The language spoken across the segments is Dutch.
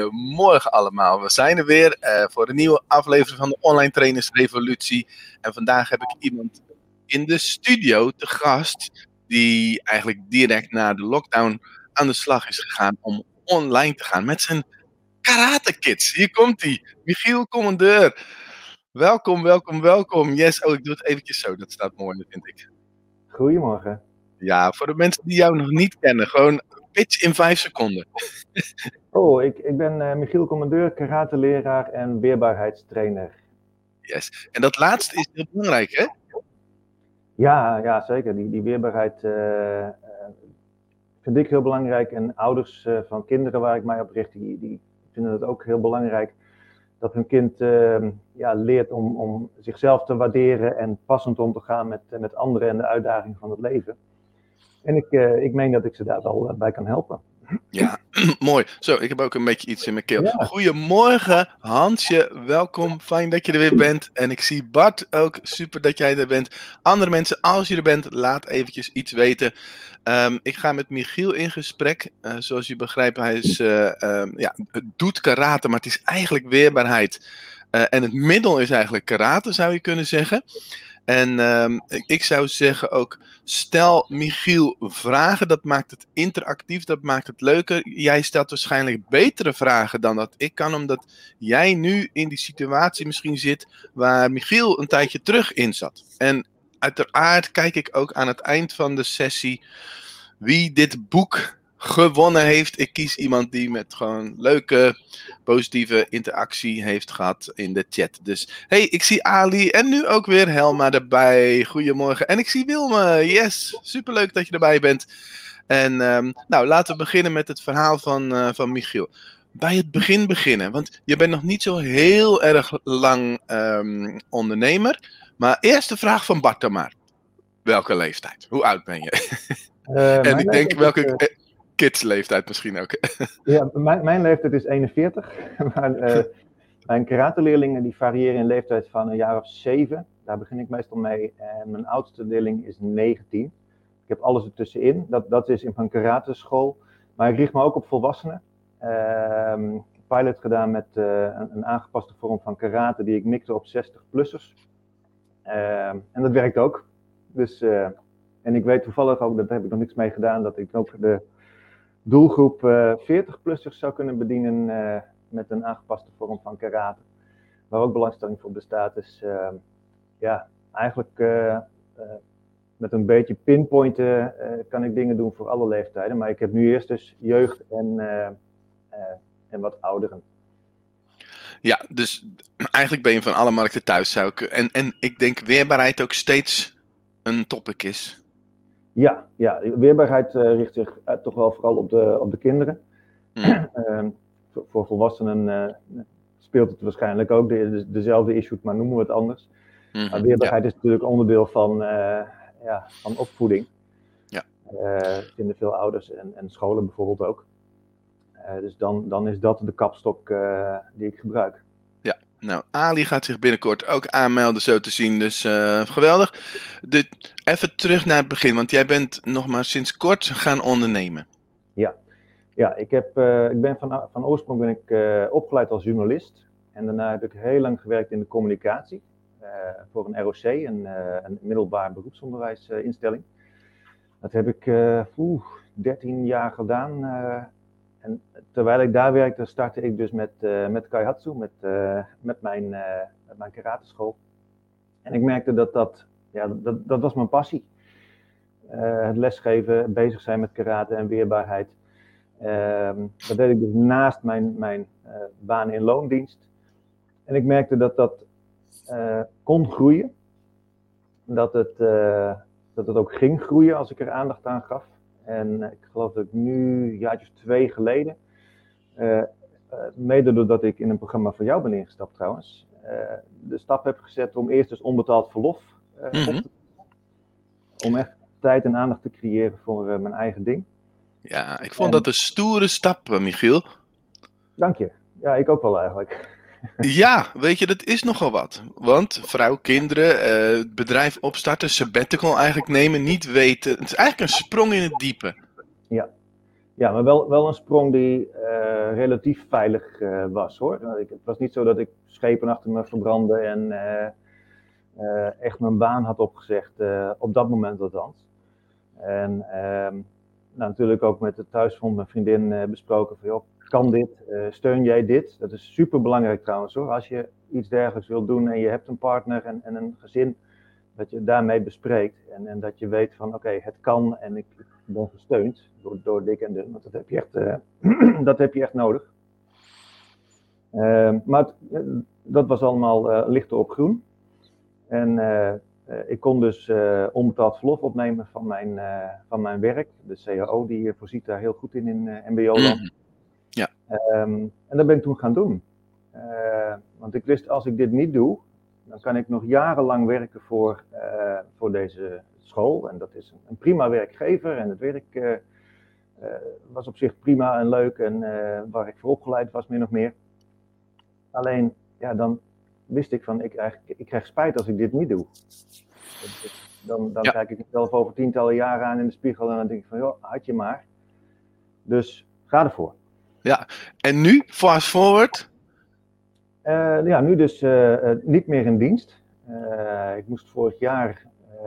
Goedemorgen allemaal. We zijn er weer uh, voor een nieuwe aflevering van de Online Trainers Revolutie. En vandaag heb ik iemand in de studio te gast die eigenlijk direct na de lockdown aan de slag is gegaan om online te gaan met zijn Karate Kids. Hier komt hij, Michiel Commandeur. Welkom, welkom, welkom. Yes, oh, ik doe het eventjes zo. Dat staat mooi, vind ik. Goedemorgen. Ja, voor de mensen die jou nog niet kennen, gewoon pitch in vijf seconden. oh, ik, ik ben uh, Michiel Commandeur, karate-leraar en weerbaarheidstrainer. Yes. En dat laatste is heel belangrijk, hè? Ja, ja zeker. Die, die weerbaarheid uh, vind ik heel belangrijk. En ouders van kinderen waar ik mij op richt, die, die vinden het ook heel belangrijk. Dat hun kind ehm, ja, leert om, om zichzelf te waarderen en passend om te gaan met, met anderen en de uitdagingen van het leven. En ik, uh, ik meen dat ik ze daar wel eh, bij kan helpen. Ja, mooi. Zo, ik heb ook een beetje iets in mijn keel. Goedemorgen, Hansje. Welkom. Fijn dat je er weer bent. En ik zie Bart ook. Super dat jij er bent. Andere mensen, als je er bent, laat eventjes iets weten. Um, ik ga met Michiel in gesprek. Uh, zoals je begrijpt, hij is, uh, um, ja, doet karate, maar het is eigenlijk weerbaarheid. Uh, en het middel is eigenlijk karate, zou je kunnen zeggen. En um, ik zou zeggen ook, stel Michiel vragen, dat maakt het interactief, dat maakt het leuker. Jij stelt waarschijnlijk betere vragen dan dat ik kan, omdat jij nu in die situatie misschien zit waar Michiel een tijdje terug in zat. En uiteraard kijk ik ook aan het eind van de sessie wie dit boek gewonnen heeft. Ik kies iemand die met gewoon leuke, positieve interactie heeft gehad in de chat. Dus hey, ik zie Ali en nu ook weer Helma erbij. Goedemorgen. En ik zie Wilme. Yes, superleuk dat je erbij bent. En um, nou, laten we beginnen met het verhaal van, uh, van Michiel. Bij het begin beginnen, want je bent nog niet zo heel erg lang um, ondernemer. Maar eerste vraag van Bart dan maar. Welke leeftijd? Hoe oud ben je? Uh, en ik denk welke, uh, kidsleeftijd misschien ook. ja, mijn, mijn leeftijd is 41. maar uh, mijn karateleerlingen die variëren in leeftijd van een jaar of 7. Daar begin ik meestal mee. En mijn oudste leerling is 19. Ik heb alles ertussenin. Dat, dat is in mijn karateschool. Maar ik richt me ook op volwassenen. Uh, pilot gedaan met uh, een, een, aangepaste vorm van karate die ik mikte op 60-plussers. Uh, en dat werkt ook. Dus, uh, en ik weet toevallig ook, dat heb ik nog niks mee gedaan, dat ik ook de doelgroep uh, 40-plussers zou kunnen bedienen uh, met een aangepaste vorm van karate. Waar ook belangstelling voor bestaat. Dus uh, ja, eigenlijk uh, met een beetje pinpointen kan ik dingen doen voor alle leeftijden. Maar ik heb nu eerst dus jeugd en, en wat ouderen. Ja, dus eigenlijk ben je van alle markten thuis. Zou ik, en, en ik denk weerbaarheid ook steeds een topic is. Ja, ja. weerbaarheid uh, richt zich uh, toch wel vooral op de, op de kinderen. Mm. uh, voor, voor, volwassenen uh, speelt het waarschijnlijk ook de, de, dezelfde issue, maar noemen we het anders. Mm -hmm, maar weerbaarheid ja. is natuurlijk onderdeel van, ja, van opvoeding. Ja. vinden veel ouders en, en scholen bijvoorbeeld ook. dus dan, dan is dat de kapstok die ik gebruik. Nou, Ali gaat zich binnenkort ook aanmelden, zo te zien. Dus uh, geweldig. Even terug naar het begin, want jij bent nog maar sinds kort gaan ondernemen. Ja, ja ik, heb, uh, ik ben van, van oorsprong ben ik uh, opgeleid als journalist. En daarna heb ik heel lang gewerkt in de communicatie. voor een ROC, een, een middelbaar beroepsonderwijsinstelling. Dat heb ik oeh, 13 jaar gedaan en terwijl ik daar werkte, startte ik dus met, uh, met Kaihatsu, met, uh, met, mijn, uh, karateschool. En ik merkte dat dat, ja, dat, dat was mijn passie. het lesgeven, bezig zijn met karate en weerbaarheid. Ehm, dat deed ik dus naast mijn, mijn baan in loondienst. En ik merkte dat dat kon groeien. Dat het, dat het ook ging groeien als ik er aandacht aan gaf. En ik geloof dat ik nu, jaartjes twee geleden, uh, mede doordat ik in een programma van jou ben ingestapt trouwens, uh, de stap heb gezet om eerst dus onbetaald verlof mm -hmm. op te Om echt tijd en aandacht te creëren voor mijn eigen ding. Ja, ik vond en... dat een stoere stap, Michiel. Dank je. Ja, ik ook wel eigenlijk. Ja, weet je, dat is nogal wat. Want vrouw, kinderen, uh, bedrijf opstarten, sabbatical eigenlijk nemen, niet weten. Het is eigenlijk een sprong in het diepe. Ja, Ja, maar wel, wel een sprong die relatief veilig was hoor. Ik, het was niet zo dat ik schepen achter me verbrandde en echt mijn baan had opgezegd, op dat moment althans. En ehm, nou, natuurlijk ook met de thuisfront mijn vriendin besproken van joh, kan dit, steun jij dit? Dat is super belangrijk trouwens hoor. Als je iets dergelijks wilt doen en je hebt een partner en, en een gezin, dat je daarmee bespreekt en, en dat je weet van oké, het kan en ik ben gesteund door, door dik en dun, want dat heb je echt, uh, dat heb je echt nodig. Uh, maar het, dat was allemaal lichter op groen. En ik kon dus onbetaald verlof opnemen van mijn, van mijn werk. De CAO die voorziet daar heel goed in in MBO-land. Um, en dat ben ik toen gaan doen. want ik wist, als ik dit niet doe, dan kan ik nog jarenlang werken voor, uh, voor deze school. En dat is een, prima werkgever en het werk uh, uh, was op zich prima en leuk en waar ik voor opgeleid was, min of meer. Alleen, ja, dan wist ik van, ik krijg, ik krijg spijt als ik dit niet doe. Dan, dan ja. kijk ik mezelf over tientallen jaren aan in de spiegel en dan denk ik van, joh, had je maar. Dus ga ervoor. Ja, en nu, fast forward, uh, ja, nu dus uh, niet meer in dienst. Uh, ik moest vorig jaar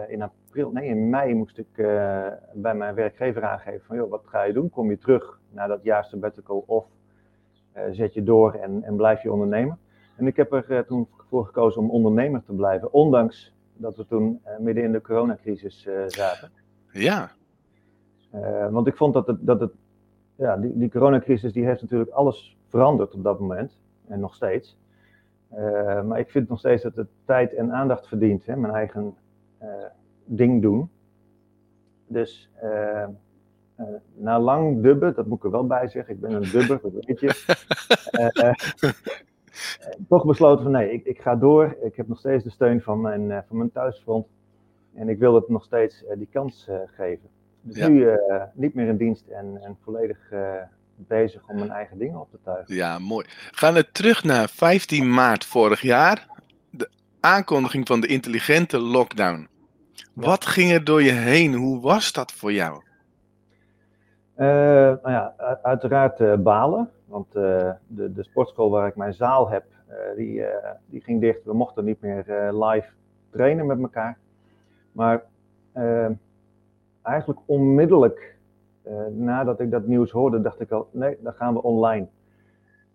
in april, nee in mei moest ik bij mijn werkgever aangeven van joh, wat ga je doen? Kom je terug naar dat jaar sabbatical of zet je door en, en blijf je ondernemen? En ik heb er toen voor gekozen om ondernemer te blijven, ondanks dat we toen midden in de coronacrisis zaten. Ja. want ik vond dat het, dat het ja, die, die coronacrisis die heeft natuurlijk alles veranderd op dat moment en nog steeds. Uh, maar ik vind nog steeds dat het tijd en aandacht verdient. Hè? Mijn eigen uh, ding doen. Dus uh, na lang dubben, dat moet ik er wel bij zeggen, ik ben een dubber, dat weet je. toch besloten van nee, ik, ik, ga door. Ik heb nog steeds de steun van mijn, van mijn thuisfront. En ik wil het nog steeds die kans geven. Dus ja. nu niet meer in dienst en, en volledig bezig om mijn eigen dingen op te tuigen. Ja, mooi. Gaan we terug naar 15 maart vorig jaar. De aankondiging van de intelligente lockdown. Wat ging er door je heen? Hoe was dat voor jou? Uh, nou ja, uiteraard uh, balen. Want uh, de, de sportschool waar ik mijn zaal heb, die, die ging dicht. We mochten niet meer live trainen met elkaar. Maar eigenlijk onmiddellijk uh, nadat ik dat nieuws hoorde, dacht ik al, nee, dan gaan we online.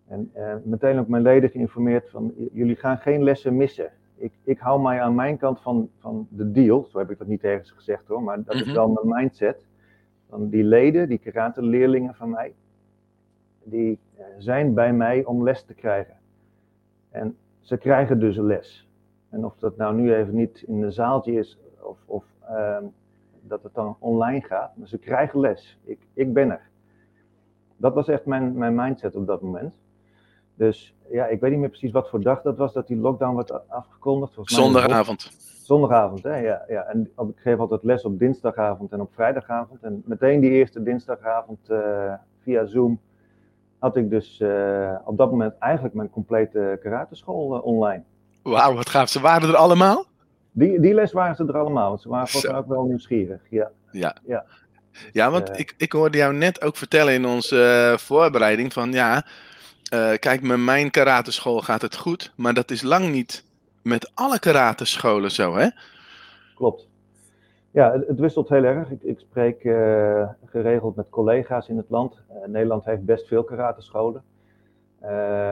En uh, meteen ook mijn leden geïnformeerd van, jullie gaan geen lessen missen. Ik, ik hou mij aan mijn kant van, van de deal, zo heb ik dat niet ergens gezegd hoor, maar dat mm -hmm. is wel mijn mindset. Van die leden, die karate leerlingen van mij, die uh, zijn bij mij om les te krijgen. En ze krijgen dus les. En of dat nou nu even niet in een zaaltje is of, of ehm, dat het dan online gaat. Maar ze krijgen les. Ik, ik ben er. Dat was echt mijn, mijn mindset op dat moment. Dus ja, ik weet niet meer precies wat voor dag dat was dat die lockdown werd afgekondigd. Zondagavond. Zondagavond, hè, ja. ja. En ik geef altijd les op dinsdagavond en op vrijdagavond. En meteen die eerste dinsdagavond uh, via Zoom had ik dus uh, op dat moment eigenlijk mijn complete karateschool uh, online. Wauw, wat gaaf. Ze waren er allemaal? Die, die les waren ze er allemaal, want ze waren volgens ook wel nieuwsgierig. Ja, ja. ja. ja want uh, ik, ik hoorde jou net ook vertellen in onze uh, voorbereiding van ja, uh, kijk, met mijn karateschool gaat het goed, maar dat is lang niet met alle karatescholen zo, hè? Klopt. Ja, het, het wisselt heel erg. Ik, ik spreek geregeld met collega's in het land. Nederland heeft best veel karatescholen.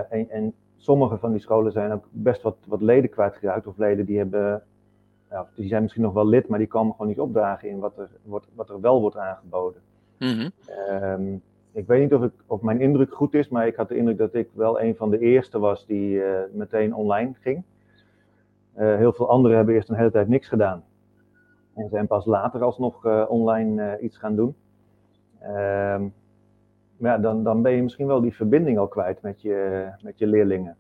En, en sommige van die scholen zijn ook best wat, wat leden kwijtgeraakt, of leden die hebben ja, die zijn misschien nog wel lid, maar die komen gewoon niet opdagen in wat er, wordt, wat er wel wordt aangeboden. -hmm. um, ik weet niet of, ik, of mijn indruk goed is, maar ik had de indruk dat ik wel een van de eerste was die uh, meteen online ging. Uh, heel veel anderen hebben eerst een hele tijd niks gedaan. En zijn pas later alsnog uh, online iets gaan doen. Um, ja, dan, dan ben je misschien wel die verbinding al kwijt met je, met je leerlingen.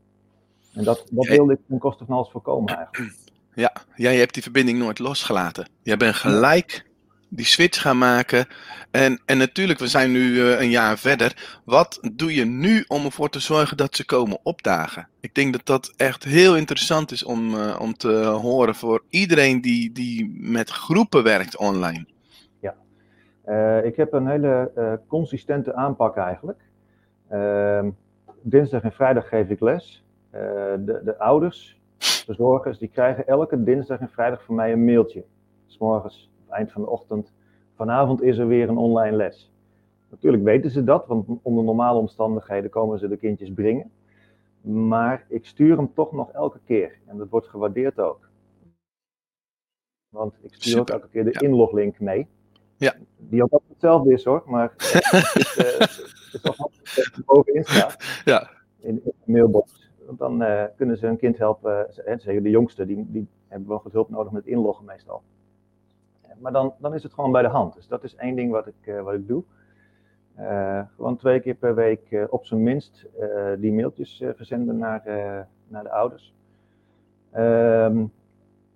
En dat, dat wilde ik ten koste van alles voorkomen eigenlijk. Ja, jij hebt die verbinding nooit losgelaten. Jij bent gelijk die switch gaan maken. En, en natuurlijk, we zijn nu uh, een jaar verder. Wat doe je nu om ervoor te zorgen dat ze komen opdagen? Ik denk dat dat echt heel interessant is om, uh, om te horen voor iedereen die, die met groepen werkt online. Ja, ik heb een hele consistente aanpak eigenlijk. Ehm, dinsdag en vrijdag geef ik les. de, de ouders, verzorgers, die krijgen elke dinsdag en vrijdag van mij een mailtje. S morgens, eind van de ochtend. Vanavond is er weer een online les. Natuurlijk weten ze dat, want onder normale omstandigheden komen ze de kindjes brengen. Maar ik stuur hem toch nog elke keer. En dat wordt gewaardeerd ook. Want ik stuur ook elke keer de inloglink mee. Ja. Die ook hetzelfde is hoor, maar het is, uh, is toch bovenin staat. Ja. In, de mailbox. Want dan uh, kunnen ze hun kind helpen, zeker de jongste, die, die hebben wel goed hulp nodig met inloggen meestal. Maar dan, dan is het gewoon bij de hand. Dus dat is één ding wat ik, uh, wat ik doe. Gewoon twee keer per week op zijn minst die mailtjes verzenden naar, naar de ouders. Um,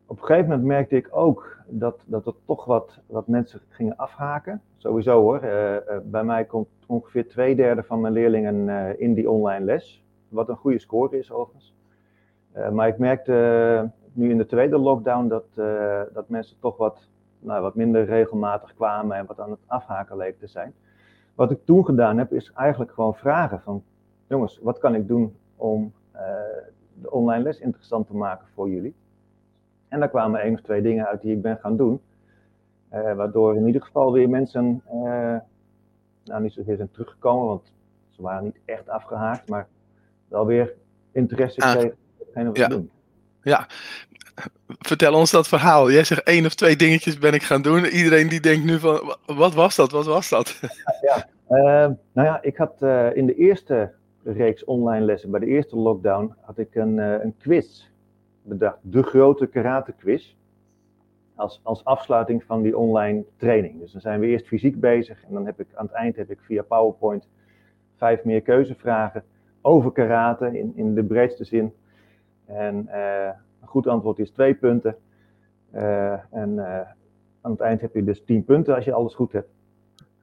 op een gegeven moment merkte ik ook dat, dat er toch wat, wat mensen gingen afhaken. Sowieso hoor. bij mij komt ongeveer twee derde van mijn leerlingen in die online les. Wat een goede score is overigens. maar ik merkte nu in de tweede lockdown dat, dat mensen toch wat, nou, wat minder regelmatig kwamen en wat aan het afhaken leek te zijn. Wat ik toen gedaan heb, is eigenlijk gewoon vragen van, jongens, wat kan ik doen om de online les interessant te maken voor jullie? En daar kwamen één of twee dingen uit die ik ben gaan doen, waardoor in ieder geval weer mensen, nou niet zozeer zijn teruggekomen, want ze waren niet echt afgehaakt, maar wel weer interesse ah, in wat ja. doen. Ja, vertel ons dat verhaal. Jij zegt één of twee dingetjes ben ik gaan doen. Iedereen die denkt nu van, wat was dat, wat was dat? Ja, uh, nou ja, ik had uh, in de eerste reeks online lessen, bij de eerste lockdown, had ik een, uh, een quiz bedacht. De grote karate quiz. Als, als afsluiting van die online training. Dus dan zijn we eerst fysiek bezig en dan heb ik aan het eind heb ik via PowerPoint vijf meer keuzevragen over karate in, in de breedste zin. En een goed antwoord is twee punten. en aan het eind heb je dus tien punten als je alles goed hebt.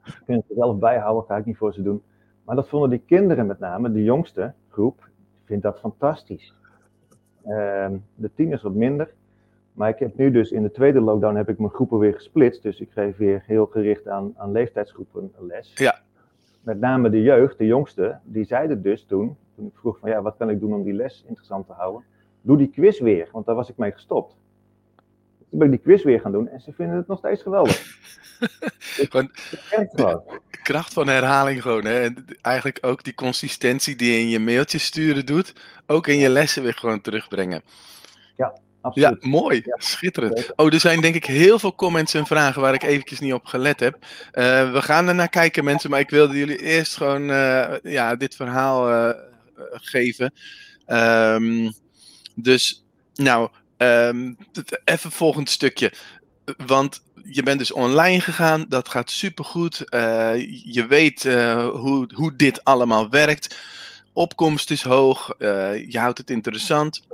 Je kunt het zelf bijhouden, ga ik niet voor ze doen. Maar dat vonden die kinderen met name, de jongste groep, vindt dat fantastisch. Uh, de tieners wat minder. Maar ik heb nu dus in de tweede lockdown heb ik mijn groepen weer gesplitst. Dus ik geef weer heel gericht aan, aan leeftijdsgroepen les. Ja. Met name de jeugd, de jongste, die zeiden dus toen, toen ik vroeg van ja, wat kan ik doen om die les interessant te houden? Doe die quiz weer, want daar was ik mee gestopt. Toen ben ik die quiz weer gaan doen en ze vinden het nog steeds geweldig. gewoon, kracht van herhaling gewoon. Hè? En eigenlijk ook die consistentie die je in je mailtjes sturen doet, ook in je lessen weer gewoon terugbrengen. Ja, absoluut. Ja, mooi. Ja. Schitterend. Oh, er zijn denk ik heel veel comments en vragen waar ik eventjes niet op gelet heb. Uh, we gaan er naar kijken mensen, maar ik wilde jullie eerst gewoon uh, ja, dit verhaal uh, geven. Um, dus, nou, um, even volgend stukje. Want je bent dus online gegaan, dat gaat supergoed. Je weet hoe, hoe dit allemaal werkt. Opkomst is hoog, je houdt het interessant.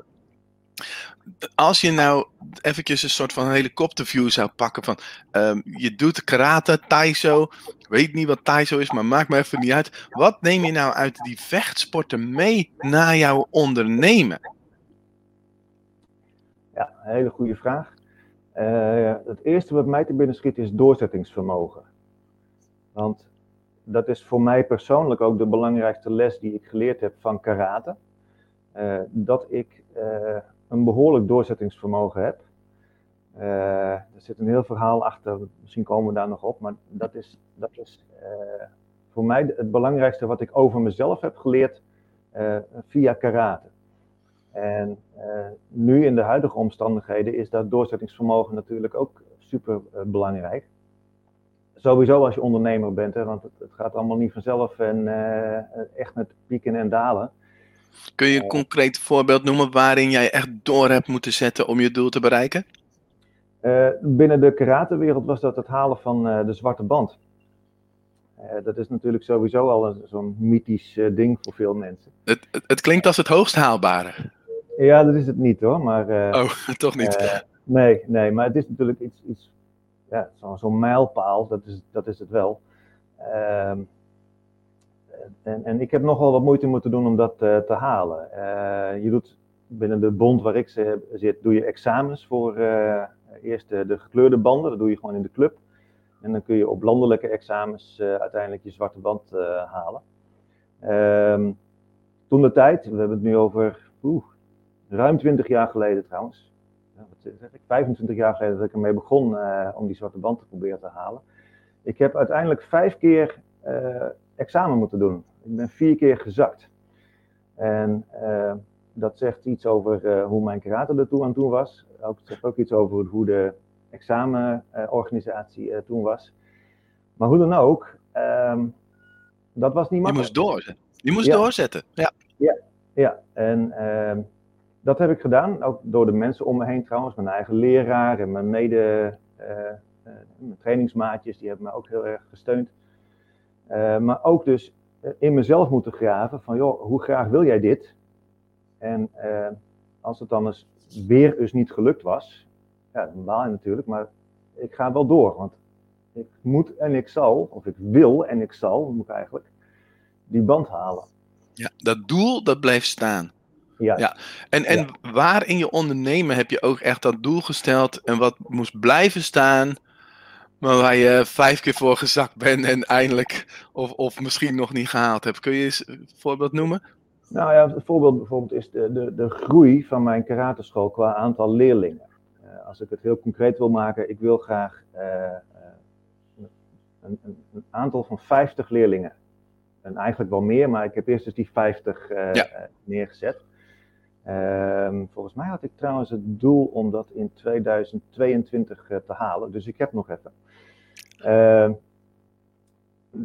Als je nou eventjes een soort van helikopterview zou pakken van um, je doet karate, taiso, ik weet niet wat taiso is, maar maakt me even niet uit. Wat neem je nou uit die vechtsporten mee naar jouw ondernemen? Ja, een hele goede vraag. Uh, het eerste wat mij te binnen schiet is doorzettingsvermogen. Want dat is voor mij persoonlijk ook de belangrijkste les die ik geleerd heb van karate. Uh, dat ik uh, een behoorlijk doorzettingsvermogen heb. er zit een heel verhaal achter, misschien komen we daar nog op, maar dat is, dat is voor mij het belangrijkste wat ik over mezelf heb geleerd via karate. En nu in de huidige omstandigheden is dat doorzettingsvermogen natuurlijk ook super belangrijk. Sowieso als je ondernemer bent, hè, want het, het gaat allemaal niet vanzelf en echt met pieken en dalen. Kun je een concreet voorbeeld noemen waarin jij echt door hebt moeten zetten om je doel te bereiken? binnen de karatewereld was dat het halen van de zwarte band. dat is natuurlijk sowieso al zo'n mythisch ding voor veel mensen. Het, het, het klinkt als het hoogst haalbare. Ja, dat is het niet hoor. Maar, oh, toch niet? Nee, nee, maar het is natuurlijk iets, iets ja, zo'n zo mijlpaal, dat is, dat is het wel. Uh, en, en ik heb nogal wat moeite moeten doen om dat uh, te halen. je doet binnen de bond waar ik zit, doe je examens voor eerst de, de gekleurde banden, dat doe je gewoon in de club. En dan kun je op landelijke examens uiteindelijk je zwarte band halen. Ehm, toen de tijd, we hebben het nu over ruim 20 jaar geleden trouwens. wat zeg ik, 25 jaar geleden dat ik ermee begon om die zwarte band te proberen te halen. Ik heb uiteindelijk vijf keer examen moeten doen. Ik ben vier keer gezakt. En uh, dat zegt iets over uh, hoe mijn karate er toen aan toe was. Ook, het zegt ook iets over hoe de examenorganisatie uh, toen was. Maar hoe dan ook, um, dat was niet makkelijk. Je moest doorzetten. Je moest ja. doorzetten, ja. Ja, ja. en uh, dat heb ik gedaan. Ook door de mensen om me heen trouwens. Mijn eigen leraar en mijn mede mijn trainingsmaatjes. Die hebben me ook heel erg gesteund. Maar ook dus in mezelf moeten graven van, joh, hoe graag wil jij dit? En uh, als het dan eens weer eens niet gelukt was, ja, dan baal je natuurlijk, maar ik ga wel door, want ik moet en ik zal, of ik wil en ik zal, moet ik eigenlijk, die band halen. Ja, dat doel, dat blijft staan. Ja. ja. En, en ja. waar in je ondernemen heb je ook echt dat doel gesteld en wat moest blijven staan maar waar je vijf keer voor gezakt bent en eindelijk, of, of misschien nog niet gehaald hebt. Kun je eens een voorbeeld noemen? Nou ja, een voorbeeld bijvoorbeeld is de, de, de groei van mijn karateschool qua aantal leerlingen. Uh, als ik het heel concreet wil maken, ik wil graag uh, een, een, een, aantal van 50 leerlingen. En eigenlijk wel meer, maar ik heb eerst dus die 50 uh, ja. neergezet. Ehm, volgens mij had ik trouwens het doel om dat in 2022 te halen, dus ik heb nog even. Uh,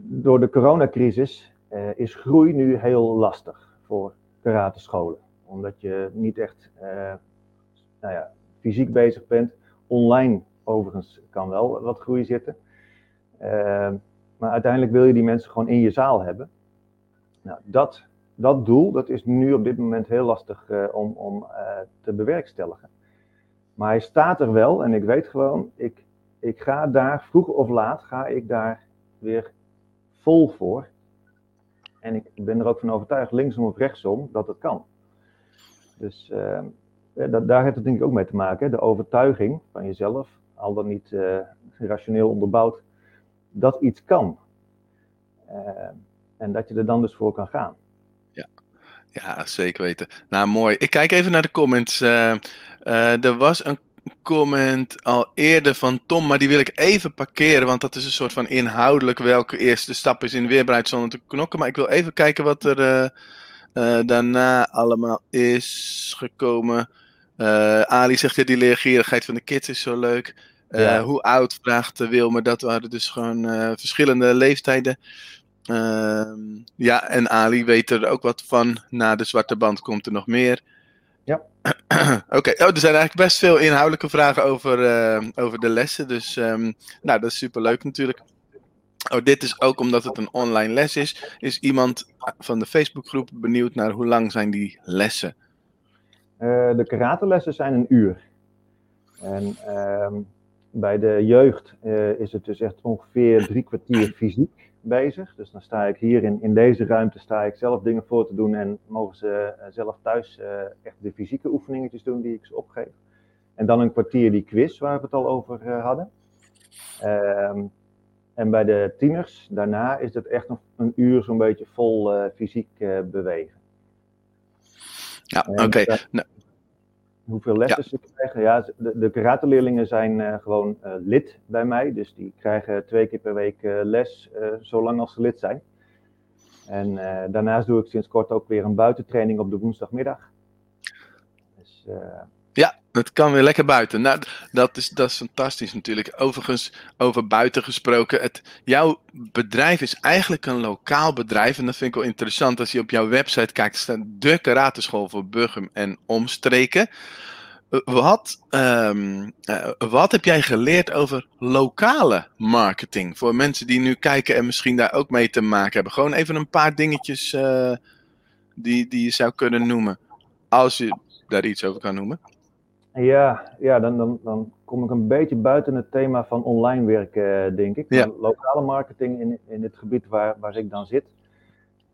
door de coronacrisis uh, is groei nu heel lastig voor karatescholen. Omdat je niet echt uh, nou ja, fysiek bezig bent. Online overigens kan wel wat groei zitten. Maar uiteindelijk wil je die mensen gewoon in je zaal hebben. Nou, dat, dat doel dat is nu op dit moment heel lastig om, om te bewerkstelligen. Maar hij staat er wel en ik weet gewoon, ik, ik ga daar, vroeg of laat, ga ik daar weer vol voor. En ik ben er ook van overtuigd, linksom of rechtsom, dat het kan. Dus uh, dat, daar heeft het denk ik ook mee te maken. De overtuiging van jezelf, al dan niet uh, rationeel onderbouwd, dat iets kan. Uh, en dat je er dan dus voor kan gaan. Ja, ja zeker weten. Nou, mooi. Ik kijk even naar de comments. Uh, er was een comment al eerder van Tom, maar die wil ik even parkeren, want dat is een soort van inhoudelijk welke eerste stap is in weerbaarheid zonder te knokken. Maar ik wil even kijken wat er uh, uh, daarna allemaal is gekomen. Uh, Ali zegt ja, die leergierigheid van de kids is zo leuk. Ja. Hoe oud vraagt Wilmer? Dat waren dus gewoon verschillende leeftijden. Ehm, ja, en Ali weet er ook wat van. Na de zwarte band komt er nog meer. Oké, oh, er zijn eigenlijk best veel inhoudelijke vragen over, uh, over de lessen. Dus um, nou, dat is super leuk natuurlijk. Oh, dit is ook omdat het een online les is. Is iemand van de Facebookgroep benieuwd naar hoe lang zijn die lessen? Uh, de karatelessen zijn een uur. En uh, bij de jeugd uh, is het dus echt ongeveer drie kwartier fysiek bezig. Dus dan sta ik hier in, in deze ruimte sta ik zelf dingen voor te doen en mogen ze uh, zelf thuis uh, echt de fysieke oefeningetjes doen die ik ze opgeef. En dan een kwartier die quiz waar we het al over uh, hadden. Um, en bij de tieners, daarna is het echt nog een uur zo'n beetje vol fysiek bewegen. Ja, oké. Okay. Nou, hoeveel lessen ze krijgen. Ja, de, de karateleerlingen zijn uh, gewoon uh, lid bij mij. Dus die krijgen twee keer per week uh, les, zolang als ze lid zijn. En daarnaast doe ik sinds kort ook weer een buitentraining op de woensdagmiddag. Dus, ja, het kan weer lekker buiten. Nou, dat is, dat is fantastisch natuurlijk. Overigens, over buiten gesproken. Het, jouw bedrijf is eigenlijk een lokaal bedrijf. En dat vind ik wel interessant. Als je op jouw website kijkt, staat de karateschool voor Burgum en omstreken. Wat, um, uh, wat heb jij geleerd over lokale marketing? Voor mensen die nu kijken en misschien daar ook mee te maken hebben. Gewoon even een paar dingetjes uh, die, die je zou kunnen noemen. Als je daar iets over kan noemen. Ja, ja dan, dan, dan kom ik een beetje buiten het thema van online werken, denk ik. Ja. Lokale marketing in, in het gebied waar, waar ik dan zit,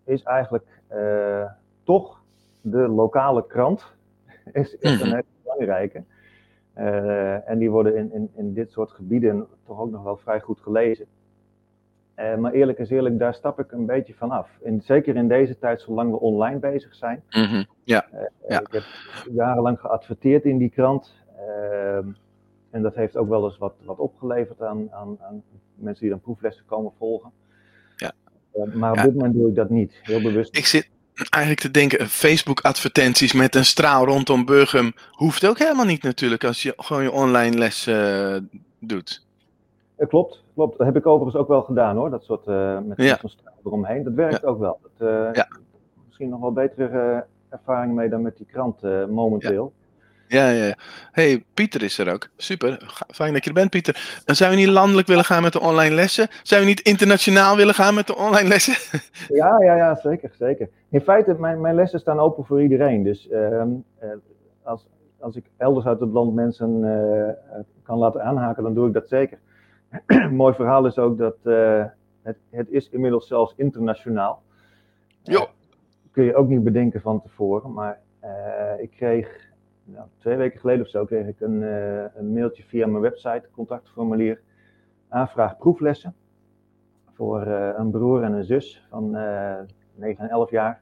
is eigenlijk uh, toch de lokale krant. Is, is een mhm. hele belangrijke. en die worden in, in, in dit soort gebieden toch ook nog wel vrij goed gelezen. Maar eerlijk is eerlijk, daar stap ik een beetje van af. En zeker in deze tijd, zolang we online bezig zijn. Mhm, ja. ja. Ik heb jarenlang geadverteerd in die krant. Ehm, en dat heeft ook wel eens wat, wat opgeleverd aan, aan, aan mensen die dan proeflessen komen volgen. Ja. Maar op dit moment doe ik dat niet, heel bewust. Ik zit eigenlijk te denken, Facebook-advertenties met een straal rondom Burgum hoeft ook helemaal niet natuurlijk als je gewoon je online les doet. Klopt, klopt. Dat heb ik overigens ook wel gedaan hoor, dat soort uh, met ja. zo'n straal eromheen. Dat werkt ook wel. Dat, ja. Misschien nog wel betere ervaring mee dan met die krant momenteel. Ja, ja. hey, Pieter is er ook. Super. Fijn dat je er bent, Pieter. En zou je niet landelijk willen gaan met de online lessen? Zou je niet internationaal willen gaan met de online lessen? ja, ja, ja, zeker, zeker. In feite, mijn, mijn lessen staan open voor iedereen. Dus uh, als, als ik elders uit het land mensen uh, kan laten aanhaken, dan doe ik dat zeker. Mooi verhaal is ook dat uh, het, het is inmiddels zelfs internationaal. Jo. kun je ook niet bedenken van tevoren, maar ik kreeg nou, twee weken geleden of zo kreeg ik een, een mailtje via mijn website, contactformulier, aanvraag proeflessen. Voor een broer en een zus van uh, eh, 9 en 11 jaar.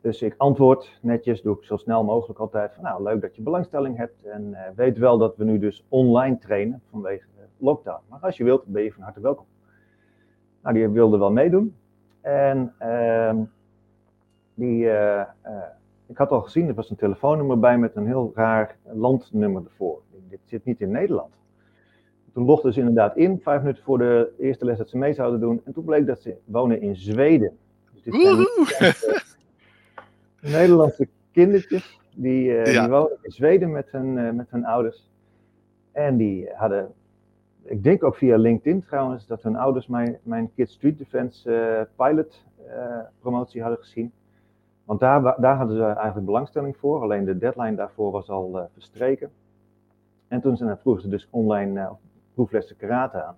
Dus ik antwoord netjes, doe ik zo snel mogelijk altijd van nou leuk dat je belangstelling hebt. En weet wel dat we nu dus online trainen vanwege lockdown. Maar als je wilt, ben je van harte welkom. Nou, die wilde wel meedoen. En ehm, die ik had al gezien, er was een telefoonnummer bij met een heel raar landnummer ervoor. Dit zit niet in Nederland. Toen logde ze inderdaad in, vijf minuten voor de eerste les dat ze mee zouden doen. En toen bleek dat ze wonen in Zweden. Dus dit zijn Nederlandse kindertjes die, uh, die, wonen in Zweden met hun, uh, met hun ouders. En die hadden, ik denk ook via LinkedIn trouwens, dat hun ouders mijn, mijn Kids Street Defense uh, pilot promotie hadden gezien. Want daar, daar hadden ze eigenlijk belangstelling voor, alleen de deadline daarvoor was al uh, verstreken. En toen ze, vroegen ze dus online proeflessen karate aan.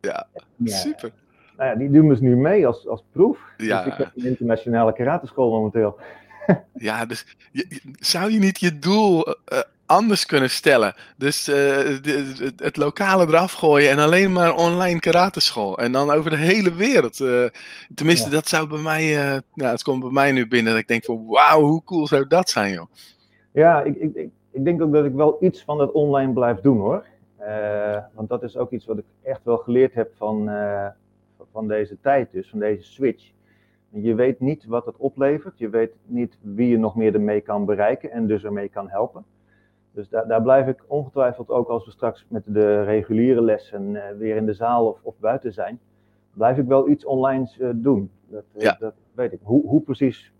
Ja, super. Nou ja, die doen dus nu mee als, als proef. Ja. Dus ik heb een internationale karateschool momenteel. ja, dus je, zou je niet je doel uh, anders kunnen stellen. Dus uh, het lokale eraf gooien en alleen maar online karateschool. En dan over de hele wereld. Uh, tenminste, dat zou bij mij, uh, nou, het komt bij mij nu binnen. Dat ik denk van, wauw, hoe cool zou dat zijn, joh. Ja, ik, ik, ik, ik denk ook dat ik wel iets van het online blijf doen, hoor. want dat is ook iets wat ik echt wel geleerd heb van, van deze tijd dus, van deze switch. Je weet niet wat het oplevert. Je weet niet wie je nog meer ermee kan bereiken en dus ermee kan helpen. Dus daar, daar blijf ik ongetwijfeld ook als we straks met de reguliere lessen uh, weer in de zaal of, of, buiten zijn, blijf ik wel iets online uh, doen. Dat, uh, ja. dat, weet ik. Hoe, hoe, precies,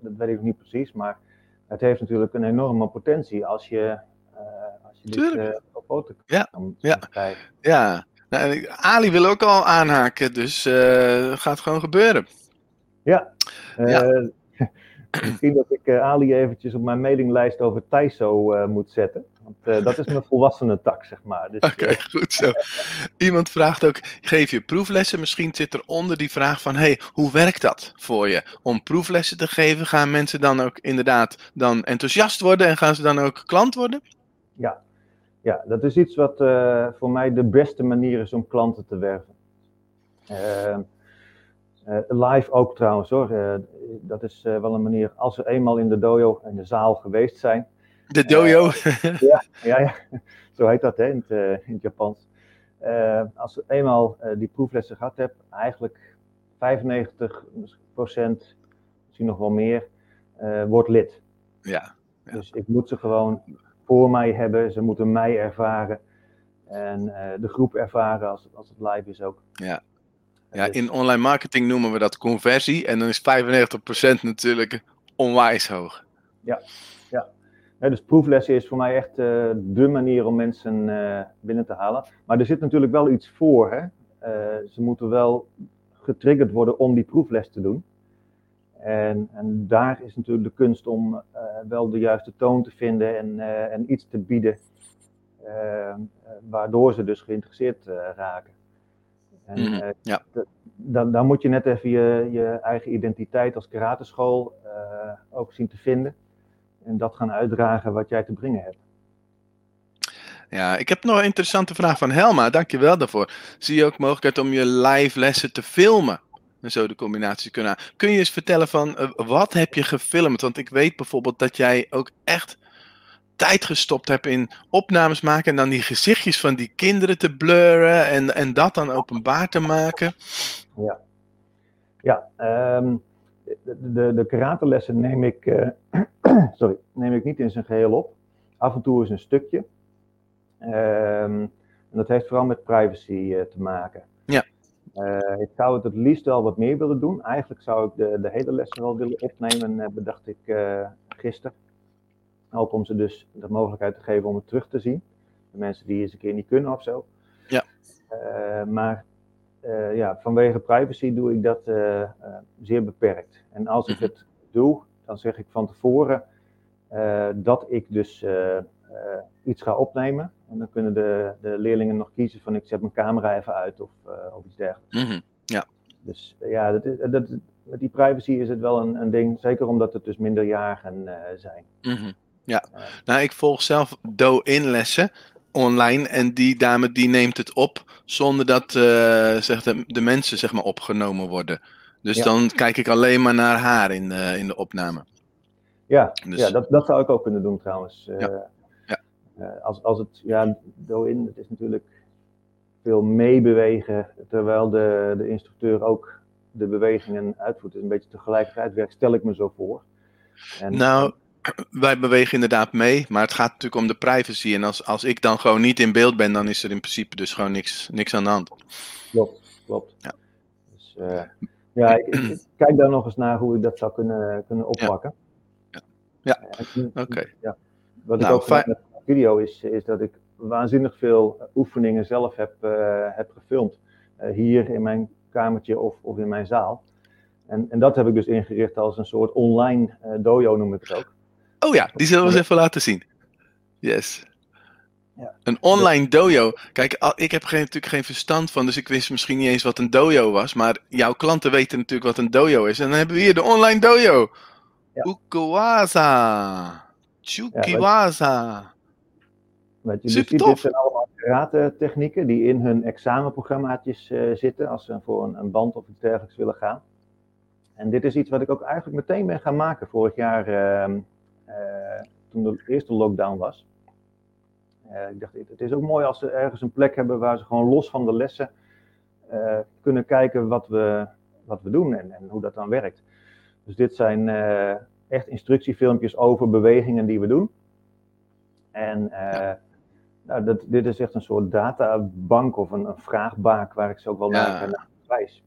dat weet ik niet precies, maar het heeft natuurlijk een enorme potentie als je, als je dit op foto ja. kan, ja. krijgen. Ja, nou, Ali wil ook al aanhaken, dus het gaat gewoon gebeuren. Ja, ja. Misschien dat ik uh, Ali eventjes op mijn mailinglijst over Taiso uh, moet zetten. Want uh, dat is mijn volwassene tak, zeg maar. Dus, Oké, okay, goed zo. Iemand vraagt ook, geef je proeflessen? Misschien zit er onder die vraag van, hey, hoe werkt dat voor je? Om proeflessen te geven, gaan mensen dan ook inderdaad dan enthousiast worden en gaan ze dan ook klant worden? Ja, ja dat is iets wat voor mij de beste manier is om klanten te werven. Uh, live ook trouwens hoor. Dat is uh, wel een manier. Als we eenmaal in de dojo, in de zaal geweest zijn. De dojo? ja, ja, ja, zo heet dat hè, in, het, in het Japans. als we eenmaal die proeflessen gehad hebben, eigenlijk 95 procent, misschien nog wel meer, wordt lid. Ja, ja, Dus ik moet ze gewoon voor mij hebben. Ze moeten mij ervaren. En de groep ervaren als, als het live is ook. Ja, ja, in online marketing noemen we dat conversie. En dan is 95% natuurlijk onwijs hoog. Ja, ja. dus proeflessen is voor mij echt uh, de manier om mensen uh, binnen te halen. Maar er zit natuurlijk wel iets voor. Hè? Uh, ze moeten wel getriggerd worden om die proefles te doen. En, en daar is natuurlijk de kunst om wel de juiste toon te vinden en, en iets te bieden. waardoor ze dus geïnteresseerd raken. En, mm -hmm. ja. dan, dan moet je net even je, je eigen identiteit als karateschool uh, ook zien te vinden. En dat gaan uitdragen wat jij te brengen hebt. Ja, ik heb nog een interessante vraag van Helma. Dankjewel daarvoor. Zie je ook mogelijkheid om je live lessen te filmen? En zo de combinatie kunnen. Kun je eens vertellen van uh, wat heb je gefilmd? Want ik weet bijvoorbeeld dat jij ook echt tijd gestopt hebt in opnames maken en dan die gezichtjes van die kinderen te blurren en, en dat dan openbaar te maken. Ja, ja um, de, de, de karatelessen neem ik, uh, sorry, neem ik niet in zijn geheel op. Af en toe is een stukje. Um, en dat heeft vooral met privacy uh, te maken. Ja. Uh, ik zou het het liefst wel wat meer willen doen. Eigenlijk zou ik de, de hele lessen wel willen opnemen, bedacht ik gisteren. Ook om ze dus de mogelijkheid te geven om het terug te zien. De mensen die eens een keer niet kunnen of zo. Ja. Uh, maar uh, ja, vanwege privacy doe ik dat uh, zeer beperkt. En als ik het doe, dan zeg ik van tevoren dat ik dus iets ga opnemen. En dan kunnen de, de leerlingen nog kiezen van ik zet mijn camera even uit of, of iets dergelijks. Mm -hmm. Ja. Dus ja, dat is, dat, met die privacy is het wel een, een ding, zeker omdat het dus minderjarigen zijn. Mm -hmm. Ja, nou ik volg zelf Do-in-lessen online en die dame die neemt het op zonder dat uh, zeg de, de, mensen zeg maar opgenomen worden. Dus ja. dan kijk ik alleen maar naar haar in de, in de opname. Ja, dus, ja dat, dat zou ik ook kunnen doen trouwens. Uh, ja. Ja. Uh, als, als het, ja, Do-in, het is natuurlijk veel meebewegen terwijl de, de instructeur ook de bewegingen uitvoert. Dus een beetje tegelijkertijd werkt, stel ik me zo voor. En, nou, wij bewegen inderdaad mee, maar het gaat natuurlijk om de privacy. En als, als ik dan gewoon niet in beeld ben, dan is er in principe dus gewoon niks, niks aan de hand. Klopt, klopt. Ja, dus, uh, ja ik, ik, kijk daar nog eens naar hoe ik dat zou kunnen, kunnen oppakken. Ja, ja. ja oké. Okay. Ja. Wat nou, ik ook fijn... met de video is, is dat ik waanzinnig veel oefeningen zelf heb, uh, heb gefilmd. Uh, hier in mijn kamertje of, of in mijn zaal. En, en dat heb ik dus ingericht als een soort online dojo, noem ik het ook. Oh ja, die zullen we eens even laten zien. Yes. Ja. Een online dojo. Kijk, ik heb geen, natuurlijk geen verstand van, dus ik wist misschien niet eens wat een dojo was. Maar jouw klanten weten natuurlijk wat een dojo is. En dan hebben we hier de online dojo. Ja. Ukuwaza. Chukiwaza. Wat je dit zijn allemaal karate technieken die in hun examenprogrammaatjes uh, zitten. Als ze voor een, een, band of iets dergelijks willen gaan. En dit is iets wat ik ook eigenlijk meteen ben gaan maken vorig jaar. Uh, toen de eerste lockdown was. Uh, ik dacht, het is ook mooi als ze ergens een plek hebben waar ze gewoon los van de lessen uh, kunnen kijken wat we, wat we doen en, en, hoe dat dan werkt. Dus dit zijn echt instructiefilmpjes over bewegingen die we doen. En nou, dat, dit is echt een soort databank of een, een vraagbaak waar ik ze ook wel ja. naar, naar wijs.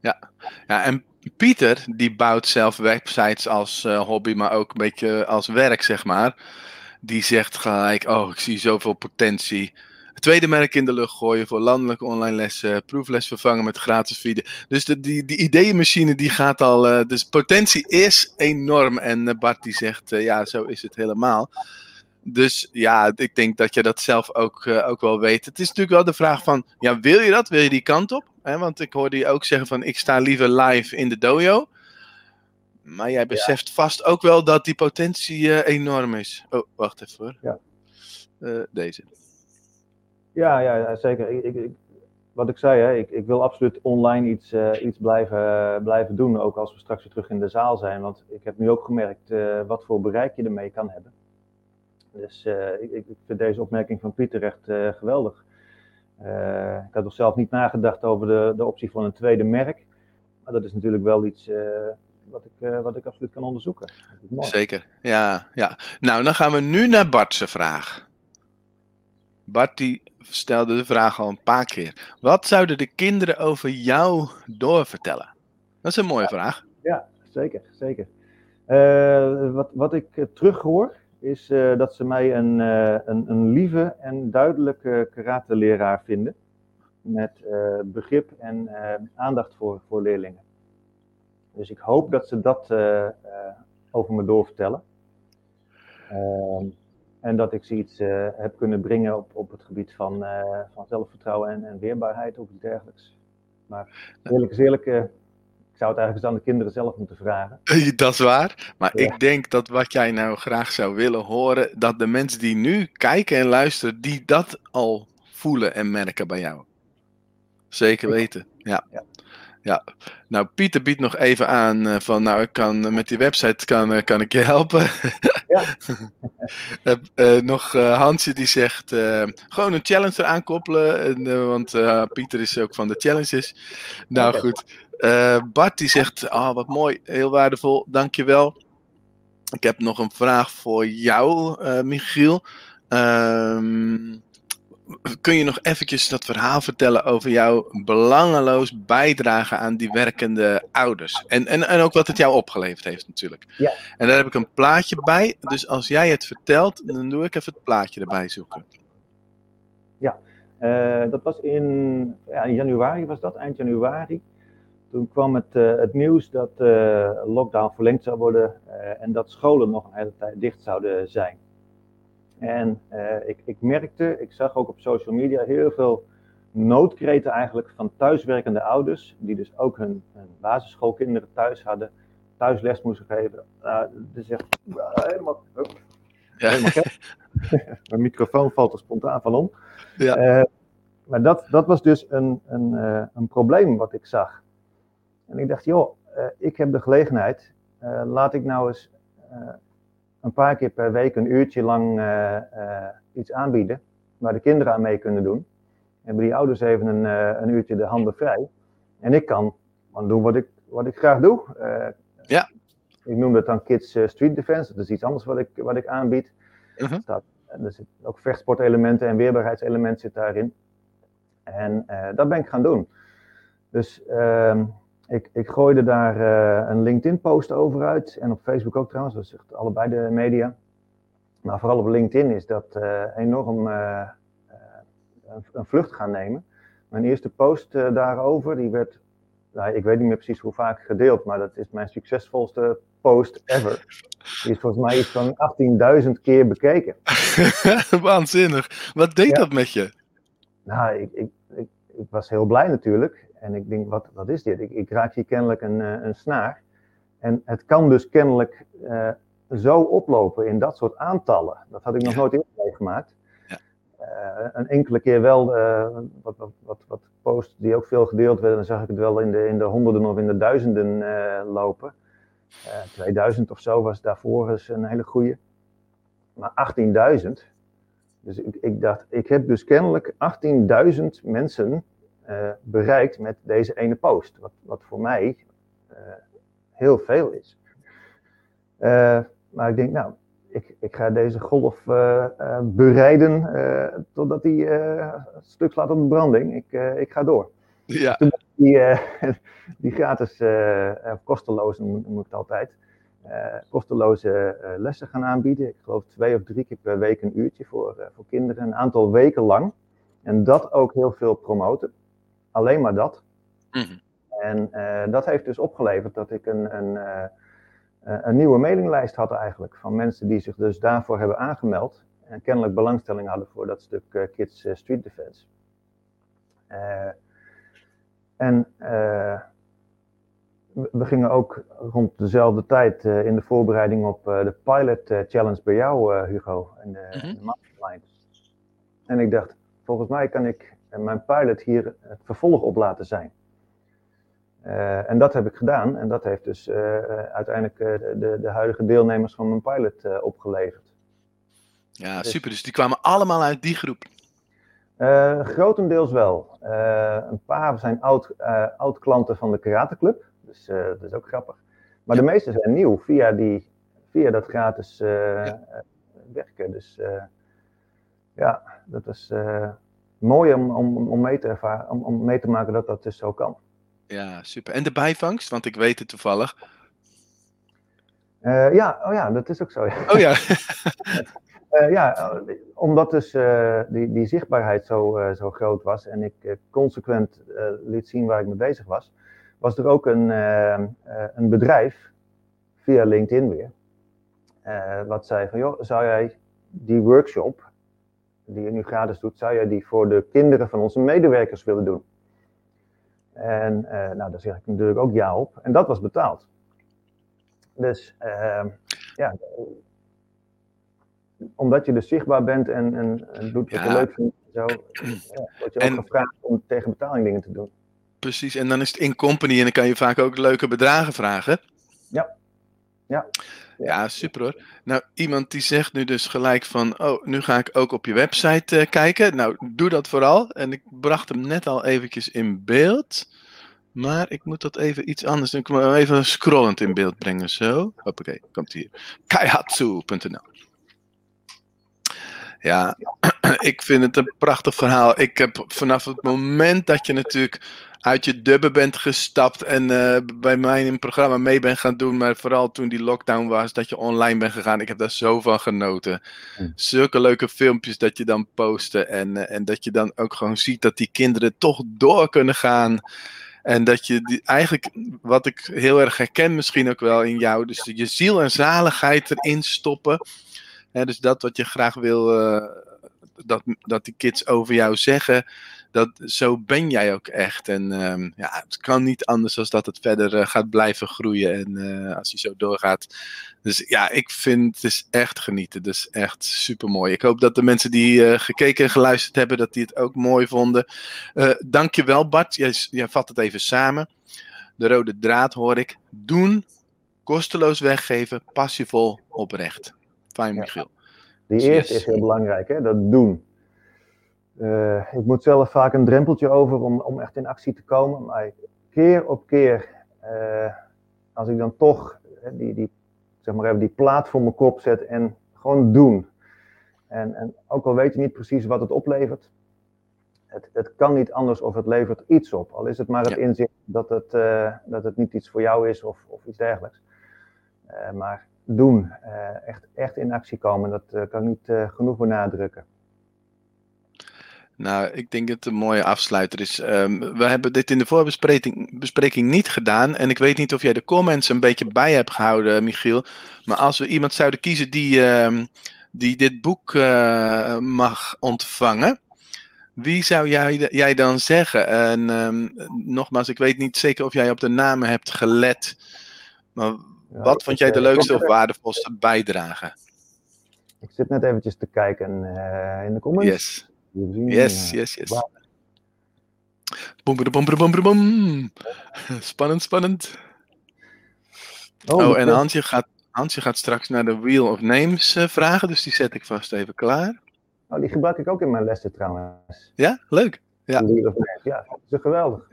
Ja. ja, en Pieter, die bouwt zelf websites als uh, hobby, maar ook een beetje als werk, zeg maar. Die zegt gelijk, oh, ik zie zoveel potentie. Tweede merk in de lucht gooien voor landelijke online lessen. Proefles vervangen met gratis video. Dus de, die, die ideeënmachine die gaat al... Uh, dus potentie is enorm. En uh, Bart die zegt, ja, zo is het helemaal. Dus ja, ik denk dat je dat zelf ook, ook wel weet. Het is natuurlijk wel de vraag van, ja, wil je dat? Wil je die kant op? Hè, want ik hoorde je ook zeggen van ik sta liever live in de dojo. Maar jij beseft ja. vast ook wel dat die potentie uh, enorm is. Oh, wacht even hoor. Ja. Uh, deze. Ja, ja, zeker. Ik, ik, wat ik zei, hè, ik, ik wil absoluut online iets, uh, iets blijven, blijven doen. Ook als we straks weer terug in de zaal zijn. Want ik heb nu ook gemerkt wat voor bereik je ermee kan hebben. Dus ik, ik, vind deze opmerking van Pieter echt geweldig. Uh, ik had nog zelf niet nagedacht over de, de optie van een tweede merk. Maar dat is natuurlijk wel iets uh, wat, ik, uh, wat ik absoluut kan onderzoeken. Zeker, ja, ja. Nou, dan gaan we nu naar Bart's vraag. Bart die stelde de vraag al een paar keer. Wat zouden de kinderen over jou doorvertellen? Dat is een mooie ja, vraag. Ja, zeker, zeker. wat, wat ik terughoor is uh, dat ze mij een, uh, een, een, lieve en duidelijke karate-leraar vinden. Met uh, begrip en aandacht voor, voor leerlingen. Dus ik hoop dat ze dat over me doorvertellen. Ehm, en dat ik ze iets heb kunnen brengen op, op het gebied van, van zelfvertrouwen en, en weerbaarheid of iets dergelijks. Maar eerlijk is eerlijk, zou het eigenlijk aan de kinderen zelf moeten vragen. Dat is waar. Maar ik denk dat wat jij nou graag zou willen horen, dat de mensen die nu kijken en luisteren, die dat al voelen en merken bij jou. Zeker weten. Ja. ja. Ja, nou Pieter biedt nog even aan uh, van nou ik kan met die website kan, uh, kan ik je helpen. Ja. uh, nog Hansje die zegt gewoon een challenge eraan koppelen, en, want Pieter is ook van de challenges. Nou goed, Bart die zegt ah oh, wat mooi, heel waardevol, dankjewel. Ik heb nog een vraag voor jou Michiel. Ehm kun je nog eventjes dat verhaal vertellen over jouw belangeloos bijdrage aan die werkende ouders? En, en, en ook wat het jou opgeleverd heeft natuurlijk. Ja. En daar heb ik een plaatje bij. Dus als jij het vertelt, dan doe ik even het plaatje erbij zoeken. Ja, uh, dat was in, ja, in januari was dat, eind januari. Toen kwam het, uh, het nieuws dat uh, lockdown verlengd zou worden en dat scholen nog een hele tijd dicht zouden zijn. En ik, ik, merkte, ik zag ook op social media heel veel noodkreten eigenlijk van thuiswerkende ouders, die dus ook hun, hun basisschoolkinderen thuis hadden, thuis les moesten geven. Uh, dus echt helemaal, ja. helemaal Mijn microfoon valt er spontaan van om. Ja. Maar dat, dat was dus een, een, een probleem wat ik zag. En ik dacht, joh, ik heb de gelegenheid, laat ik nou eens een paar keer per week een uurtje lang uh, uh, iets aanbieden waar de kinderen aan mee kunnen doen. Hebben die ouders even een, uh, een uurtje de handen vrij. En ik kan doen wat ik, wat ik graag doe. ja. Ik noem dat dan Kids Street Defense. Dat is iets anders wat ik, wat ik aanbied. -huh. Mhm. staat, er zitten ook vechtsportelementen en weerbaarheidselementen zit daarin. En dat ben ik gaan doen. Dus ehm, ik, ik gooide daar uh, een LinkedIn-post over uit. En op Facebook ook trouwens, dat zegt allebei de media. Maar vooral op LinkedIn is dat uh, enorm uh, een, een, vlucht gaan nemen. Mijn eerste post daarover, die werd, nou, ik weet niet meer precies hoe vaak gedeeld, maar dat is mijn succesvolste post ever. Die is volgens mij iets van 18.000 keer bekeken. Waanzinnig. Wat deed dat met je? Nou, ik, ik, ik, ik was heel blij natuurlijk. En ik denk, wat, wat is dit? Ik, ik raak hier kennelijk een, eh, een snaar. En het kan dus kennelijk uh, zo oplopen in dat soort aantallen. Dat had ik nog nooit eerder meegemaakt. Ja. Uh, een enkele keer wel, uh, wat, wat, wat, wat posts die ook veel gedeeld werden, dan zag ik het wel in de, in de honderden of in de duizenden lopen. 2000 of zo was daarvoor eens een hele goede. Maar 18.000. Dus ik, ik dacht, ik heb dus kennelijk 18.000 mensen uh, bereikt met deze ene post. Wat, wat voor mij uh, heel veel is. Uh, maar ik denk, nou, ik, ik ga deze golf bereiden totdat die stuk slaat op de branding. Ik, ik ga door. Ja. Die, die gratis, kosteloze noem, noem ik het altijd, kosteloze lessen gaan aanbieden. Ik geloof twee of drie keer per week een uurtje voor, voor kinderen, een aantal weken lang. En dat ook heel veel promoten. Alleen maar dat. Mhm. En uh, dat heeft dus opgeleverd dat ik een, een, uh, een nieuwe mailinglijst had eigenlijk. Van mensen die zich dus daarvoor hebben aangemeld. En kennelijk belangstelling hadden voor dat stuk uh, Kids Street Defense. en we gingen ook rond dezelfde tijd in de voorbereiding op de Pilot Challenge bij jou, Hugo, en de, mm de Mastermind. En ik dacht, volgens mij kan ik en mijn pilot hier het vervolg op laten zijn. Uh, en dat heb ik gedaan en dat heeft dus uh, uiteindelijk uh, de, de, huidige deelnemers van mijn pilot opgeleverd. Ja, dus, super. Dus die kwamen allemaal uit die groep? grotendeels wel. een paar zijn oud, oud klanten van de Karate Club, dus dat is ook grappig. Maar de meeste zijn nieuw via, die, via dat gratis ja. werken. Dus ja, dat is mooi om, om, om, mee te ervaren, om, om mee te maken dat dat dus zo kan. Ja, super. En de bijvangst? Want ik weet het toevallig. Uh, ja, oh ja, dat is ook zo. Oh ja. uh, ja, omdat dus uh, die, die zichtbaarheid zo, zo groot was en ik consequent liet zien waar ik mee bezig was, was er ook een, een bedrijf via LinkedIn weer, wat zei van, joh, zou jij die workshop die je nu gratis doet, zou jij die voor de kinderen van onze medewerkers willen doen? En nou, daar zeg ik natuurlijk ook ja op. En dat was betaald. Dus ehm, ja, omdat je dus zichtbaar bent en, en, en doet wat je leuk vindt, zo, ja, word je ook gevraagd om tegen betaling dingen te doen. Precies, en dan is het in company en dan kan je vaak ook leuke bedragen vragen. Ja. Ja. Ja, super hoor. Nou, iemand die zegt nu dus gelijk van, oh, nu ga ik ook op je website uh, kijken. Nou, doe dat vooral. En ik bracht hem net al eventjes in beeld. Maar ik moet dat even iets anders doen. Ik moet hem even scrollend in beeld brengen. Zo. Hoppakee, komt hier. Kaihatsu.nl Ja, ik vind het een prachtig verhaal. Ik heb vanaf het moment dat je natuurlijk uit je dubben bent gestapt en uh, bij mij in een programma mee bent gaan doen, maar vooral toen die lockdown was, dat je online bent gegaan. Ik heb daar zo van genoten. Hm. Zulke leuke filmpjes dat je dan postte en, uh, en dat je dan ook gewoon ziet dat die kinderen toch door kunnen gaan. En dat je die, eigenlijk, wat ik heel erg herken misschien ook wel in jou, dus je ziel en zaligheid erin stoppen. Dus dat wat je graag wil, uh, dat, dat die kids over jou zeggen, dat, zo ben jij ook echt. En um, ja, het kan niet anders dan dat het verder uh, gaat blijven groeien. En uh, als je zo doorgaat. Dus ja, ik vind het is echt genieten. Dus echt super mooi. Ik hoop dat de mensen die gekeken en geluisterd hebben, dat die het ook mooi vonden. dankjewel Bart. Jij, jij vat het even samen. De rode draad hoor ik. Doen, kosteloos weggeven, passievol, oprecht. Fijn, Michiel. Die eerste yes. is heel belangrijk, hè? dat doen. Uh, ik moet zelf vaak een drempeltje over om, om echt in actie te komen. Maar keer op keer, uh, als ik dan toch die, die, zeg maar even die plaat voor mijn kop zet en gewoon doen. En, en ook al weet je niet precies wat het oplevert, het, het kan niet anders of het levert iets op. Al is het maar het ja. inzicht dat het, uh, dat het niet iets voor jou is of, of iets dergelijks. maar doen, echt, echt in actie komen, dat kan ik niet genoeg benadrukken. Nou, ik denk dat het een mooie afsluiter is. Um, we hebben dit in de voorbespreking bespreking niet gedaan. En ik weet niet of jij de comments een beetje bij hebt gehouden, Michiel. Maar als we iemand zouden kiezen die, um, die dit boek mag ontvangen. Wie zou jij, jij dan zeggen? En um, nogmaals, ik weet niet zeker of jij op de namen hebt gelet. Maar ja, wat vond jij de leukste of waardevolste bijdrage? Ik zit net eventjes te kijken uh, in de comments. Yes. Yes, yes, yes. Bom, bom, bom, bom, bom. Spannend, spannend. Oh, oh en Hansje gaat, Hansje gaat straks naar de Wheel of Names uh, vragen, dus die zet ik vast even klaar. Oh, die gebruik ik ook in mijn lessen trouwens. Ja, leuk. Ja, Wheel of Names. ja dat is geweldig.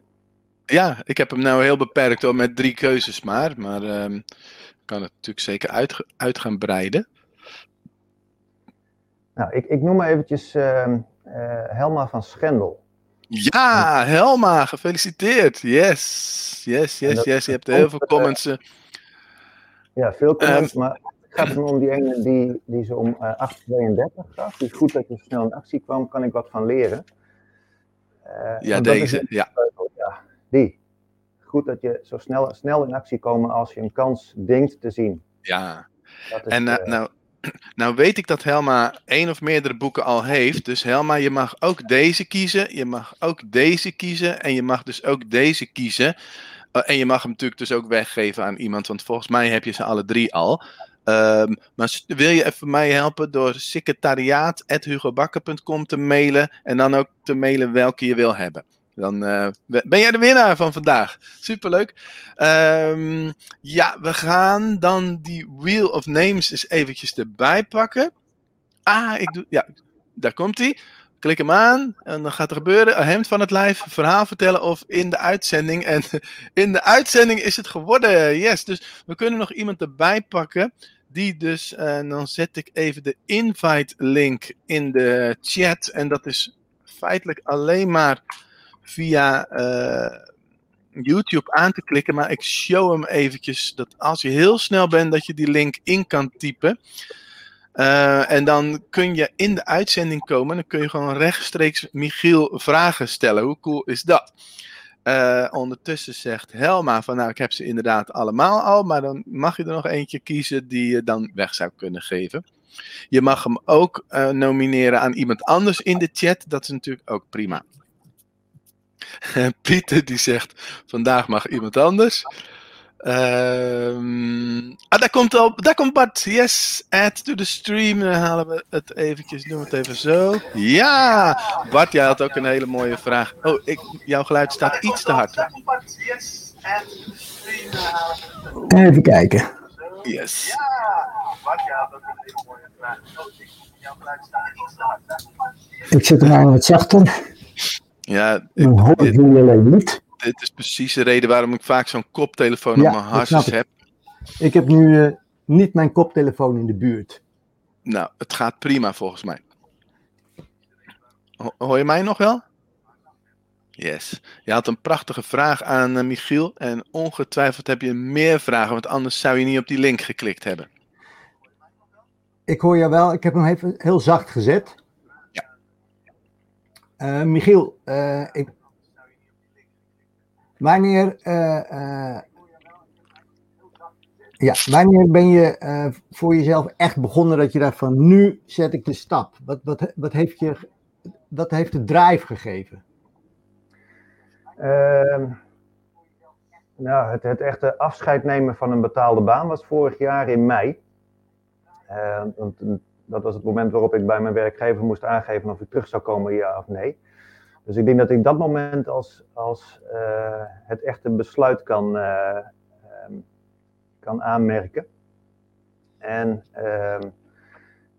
Ja, ik heb hem nou heel beperkt hoor, met drie keuzes maar. Maar um, kan het natuurlijk zeker uit, uit gaan breiden. Nou, ik, ik noem maar eventjes uh, uh, Helma van Schendel. Ja, Helma, gefeliciteerd. Yes, yes, yes, yes. Je hebt heel veel comments. Uh, ja, veel comments, um, maar het gaat om die ene die, die ze om uh, 8.32 gaf. Dus goed dat je snel in actie kwam, kan ik wat van leren. ja, deze, ja. Die. Goed dat je zo snel, snel in actie komt als je een kans denkt te zien. Ja, is, en nou, nou weet ik dat Helma één of meerdere boeken al heeft. Dus Helma, je mag ook deze kiezen. Je mag ook deze kiezen. En je mag dus ook deze kiezen. Uh, en je mag hem natuurlijk dus ook weggeven aan iemand. Want volgens mij heb je ze alle drie al. Um, maar wil je even mij helpen door secretariaat.hugobakker.com te mailen. En dan ook te mailen welke je wil hebben. Dan uh, ben jij de winnaar van vandaag. Superleuk. Um, ja, we gaan dan die Wheel of Names eens eventjes erbij pakken. Ah, ik doe. Ja, daar komt hij. Klik hem aan en dan gaat er gebeuren. Een hemd van het lijf, verhaal vertellen of in de uitzending. En in de uitzending is het geworden. Yes, dus we kunnen nog iemand erbij pakken. Die dus, en dan zet ik even de invite link in de chat. En dat is feitelijk alleen maar via uh, YouTube aan te klikken. Maar ik show hem eventjes dat als je heel snel bent, dat je die link in kan typen. Uh, en dan kun je in de uitzending komen. Dan kun je gewoon rechtstreeks Michiel vragen stellen. Hoe cool is dat? Uh, ondertussen zegt Helma van nou ik heb ze inderdaad allemaal al. Maar dan mag je er nog eentje kiezen die je dan weg zou kunnen geven. Je mag hem ook nomineren aan iemand anders in de chat. Dat is natuurlijk ook prima. En Pieter die zegt, vandaag mag iemand anders. Ehm, ah, daar komt, al, daar komt Bart. Yes, add to the stream. Dan halen we het eventjes, doen we het even zo. Ja, Bart, jij had ook een hele mooie vraag. Oh, ik, jouw geluid staat iets te hard. Even kijken. Yes. Ja, Bart, jij had ook een hele mooie vraag. Oh, jouw geluid staat iets te hard. Ik zet hem aan wat zachter. Ja, ik- dit, niet. dit is precies de reden waarom ik vaak zo'n koptelefoon Ja, op mijn ik. heb. Ik heb nu eh, niet mijn koptelefoon in de buurt. Nou, het gaat prima volgens mij. Ho- Hoor je mij nog wel? Yes. Je had een prachtige vraag aan eh, Michiel. En ongetwijfeld heb je meer vragen, want anders zou je niet op die link geklikt hebben. Ik hoor jou wel, ik heb hem even heel zacht gezet. Eh, Michiel, eh, ik... wanneer, eh, ja, wanneer ben je voor jezelf echt begonnen dat je dacht van nu zet ik de stap? Wat, wat, wat, heeft, je, wat heeft de drive gegeven? Ehm, nou, het, het echte afscheid nemen van een betaalde baan was vorig jaar in mei. Eh, want dat was het moment waarop ik bij mijn werkgever moest aangeven of ik terug zou komen, ja of nee. Dus ik denk dat ik dat moment als, als eh, het echte besluit kan, eh, ehm, kan aanmerken. En ehm,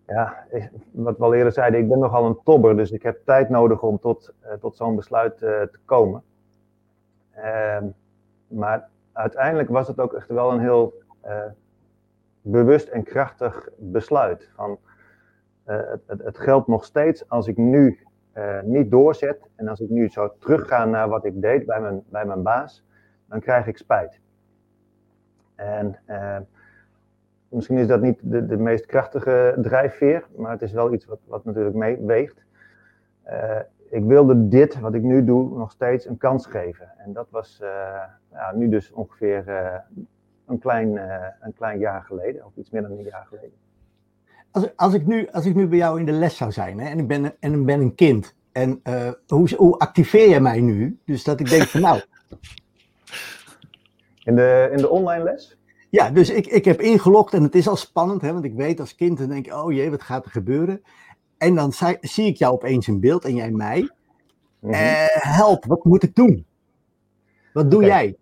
ja, wat we al eerder zeiden, ik ben nogal een tobber, dus ik heb tijd nodig om tot, eh, tot zo'n besluit te komen. Ehm, maar uiteindelijk was het ook echt wel een heel bewust en krachtig besluit. Van, het, het, het geldt nog steeds als ik nu eh, niet doorzet en als ik nu zou teruggaan naar wat ik deed bij mijn, bij mijn baas, dan krijg ik spijt. En eh, misschien is dat niet de, de meest krachtige drijfveer, maar het is wel iets wat, wat natuurlijk meeweegt. Eh, ik wilde dit, wat ik nu doe, nog steeds een kans geven. En dat was eh, nu dus ongeveer eh, een, klein, eh, een klein jaar geleden, of iets meer dan een jaar geleden. Als, als, ik, nu, als ik nu bij jou in de les zou zijn hè, en ik ben, en ik ben een kind, en eh, hoe, hoe activeer je mij nu? Dus dat ik denk van nou, In de, in de online les? Ja, dus ik, ik heb ingelogd en het is al spannend, hè, want ik weet als kind, dan denk ik, oh jee, wat gaat er gebeuren? En dan zie ik jou opeens in beeld en jij mij. Eh, help, wat moet ik doen? Wat doe jij?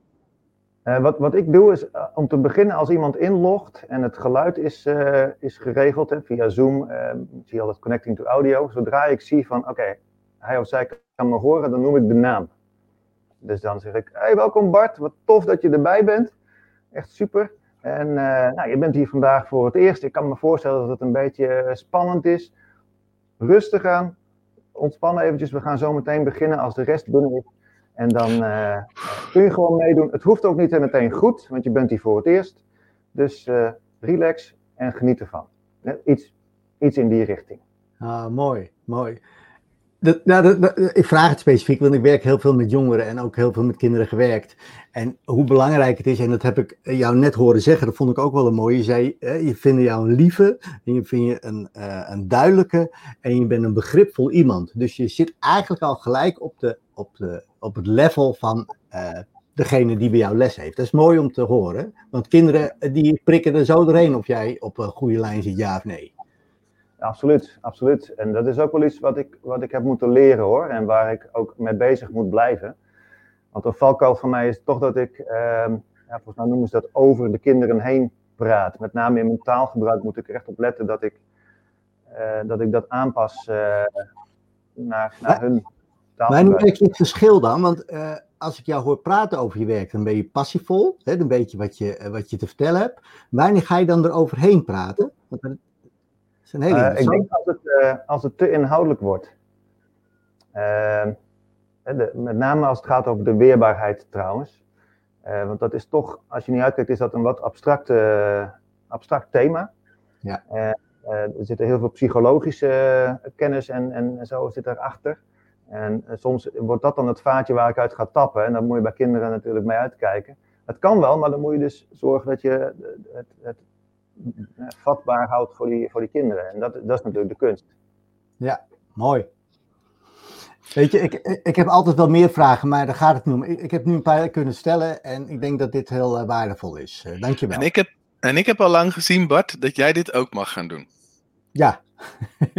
Eh, wat, wat ik doe is eh, om te beginnen als iemand inlogt en het geluid is, eh, is geregeld via Zoom, zie je altijd connecting to audio. Zodra ik zie van oké, hij of zij kan me horen, dan noem ik de naam. Dus dan zeg ik, hey, welkom Bart, wat tof dat je erbij bent. Echt super. En nou, je bent hier vandaag voor het eerst. Ik kan me voorstellen dat het een beetje spannend is. Rustig aan, ontspannen eventjes. We gaan zo meteen beginnen als de rest binnen is. En dan eh, kun je gewoon meedoen. Het hoeft ook niet meteen goed, want je bent hier voor het eerst. Dus eh, relax en geniet ervan. Iets, iets in die richting. Ah, mooi, mooi. Nou, dat, ik vraag het specifiek, want ik werk heel veel met jongeren en ook heel veel met kinderen gewerkt. En hoe belangrijk het is, en dat heb ik jou net horen zeggen, dat vond ik ook wel een mooie. Je zei, je vindt jou een lieve, en je vindt je een, eh, een duidelijke, en je bent een begripvol iemand. Dus je zit eigenlijk al gelijk op, de, op, de, op het level van eh, degene die bij jou les heeft. Dat is mooi om te horen, want kinderen eh, die prikken er zo doorheen of jij op een goede lijn zit, ja of nee. Absoluut, absoluut. En dat is ook wel iets wat ik, wat ik heb moeten leren hoor. En waar ik ook mee bezig moet blijven. Want een valkuil van mij is toch dat ik, ehm, ja, volgens mij noemen ze dat over de kinderen heen praat. Met name in mijn taalgebruik moet ik er echt op letten dat ik eh, dat, ik dat aanpas eh, naar, naar hun Maar taalgebruik. merk je het verschil dan? Want eh, als ik jou hoor praten over je werk, dan ben je passievol, hè, dan weet je wat je, eh, wat je te vertellen hebt. Wanneer ga je dan eroverheen praten? Want is een hele Eh, ik denk als het, eh, als het te inhoudelijk wordt. De- met name als het gaat over de weerbaarheid trouwens. Eh, want dat is toch, als je niet uitkijkt, is dat een wat abstract, eh, abstract thema. Ja. Eh, eh, er zitten heel veel psychologische eh, kennis en, en, zo zit erachter. En eh, soms wordt dat dan het vaatje waar ik uit ga tappen. En daar moet je bij kinderen natuurlijk mee uitkijken. Het kan wel, maar dan moet je dus zorgen dat je het, het vatbaar houdt voor die, voor die kinderen. En dat, dat is natuurlijk de kunst. Mooi. Weet je, ik, ik heb altijd wel meer vragen, maar daar gaat het om. Ik, ik heb nu een paar kunnen stellen en ik denk dat dit heel eh, waardevol is. Uh, dankjewel. En ik, heb, en ik heb al lang gezien, Bart, dat jij dit ook mag gaan doen. Ja,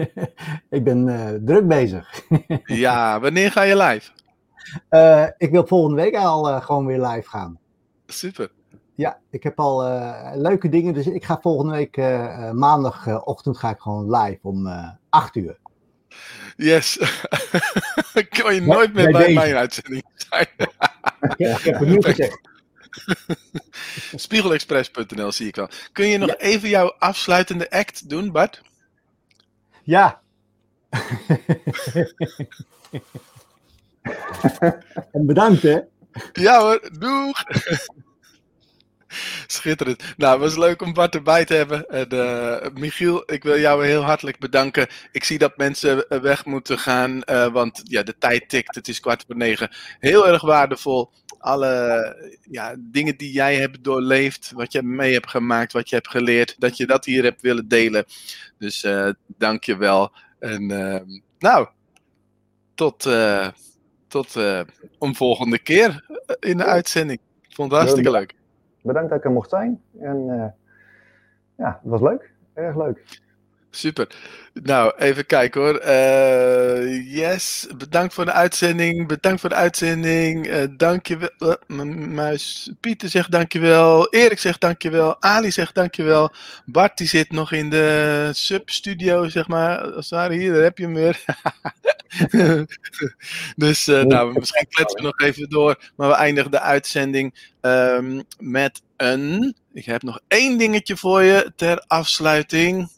ik ben uh, druk bezig. ja, wanneer ga je live? ik wil volgende week al gewoon weer live gaan. Super. Ja, ik heb al leuke dingen, dus ik ga volgende week maandagochtend ga ik gewoon live om 8 uur. Yes. kan je nooit meer bij, bij mijn uitzending zijn. ja, ik heb het nu gezegd. Spiegelexpress.nl zie ik wel. Kun je nog ja. even jouw afsluitende act doen, Bart? Ja. en bedankt, hè? Ja hoor, doeg! Schitterend. Nou, het was leuk om Bart erbij te hebben. En, uh, Michiel, ik wil jou heel hartelijk bedanken. Ik zie dat mensen weg moeten gaan, uh, want ja, de tijd tikt. Het is kwart voor negen. Heel erg waardevol. Alle ja, dingen die jij hebt doorleefd, wat je mee hebt gemaakt, wat je hebt geleerd, dat je dat hier hebt willen delen. Dus uh, dank je wel. En nou, tot, tot een volgende keer in de uitzending. Ik vond het hartstikke leuk bedankt dat ik er mocht zijn. En uh, ja, het was leuk. Erg leuk. Super. Nou, even kijken hoor. Uh, yes, bedankt voor de uitzending. Bedankt voor de uitzending. Uh, dankjewel. Uh, muis. Pieter zegt dankjewel. Erik zegt dankjewel. Ali zegt dankjewel. Bart die zit nog in de substudio, zeg maar. Als hier, daar heb je hem weer. dus nou, misschien kletsen we nog even door. Maar we eindigen de uitzending um, met een... Ik heb nog één dingetje voor je ter afsluiting.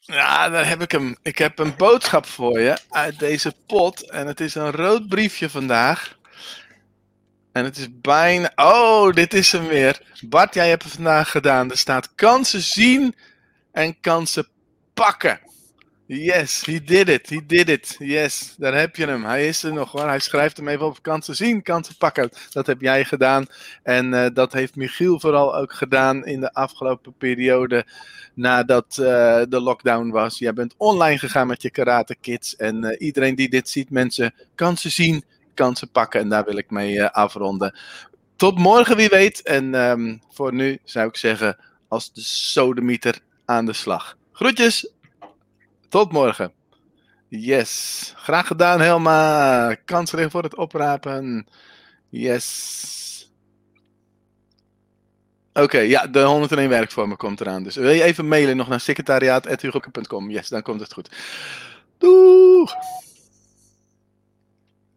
Ja, daar heb ik hem. Ik heb een boodschap voor je uit deze pot. En het is een rood briefje vandaag. En het is bijna. Oh, dit is hem weer. Bart, jij hebt het vandaag gedaan. Er staat kansen zien en kansen pakken. Yes, he did it. He did it. Yes, daar heb je hem. Hij is er nog hoor. Hij schrijft hem even op kansen zien, kansen pakken. Dat heb jij gedaan. En uh, dat heeft Michiel vooral ook gedaan in de afgelopen periode nadat uh, de lockdown was. Jij bent online gegaan met je karate kids. En uh, iedereen die dit ziet, mensen, kansen zien, kansen pakken. En daar wil ik mee afronden. Tot morgen wie weet. En um, voor nu zou ik zeggen, als de sodemieter aan de slag. Groetjes! Tot morgen. Yes. Graag gedaan, Helma. Kansrecht voor het oprapen. Yes. Oké, ja, de 101 werkvormen komt eraan. Dus wil je even mailen nog naar secretariaat.hugokke.com? Yes, dan komt het goed. Doeg!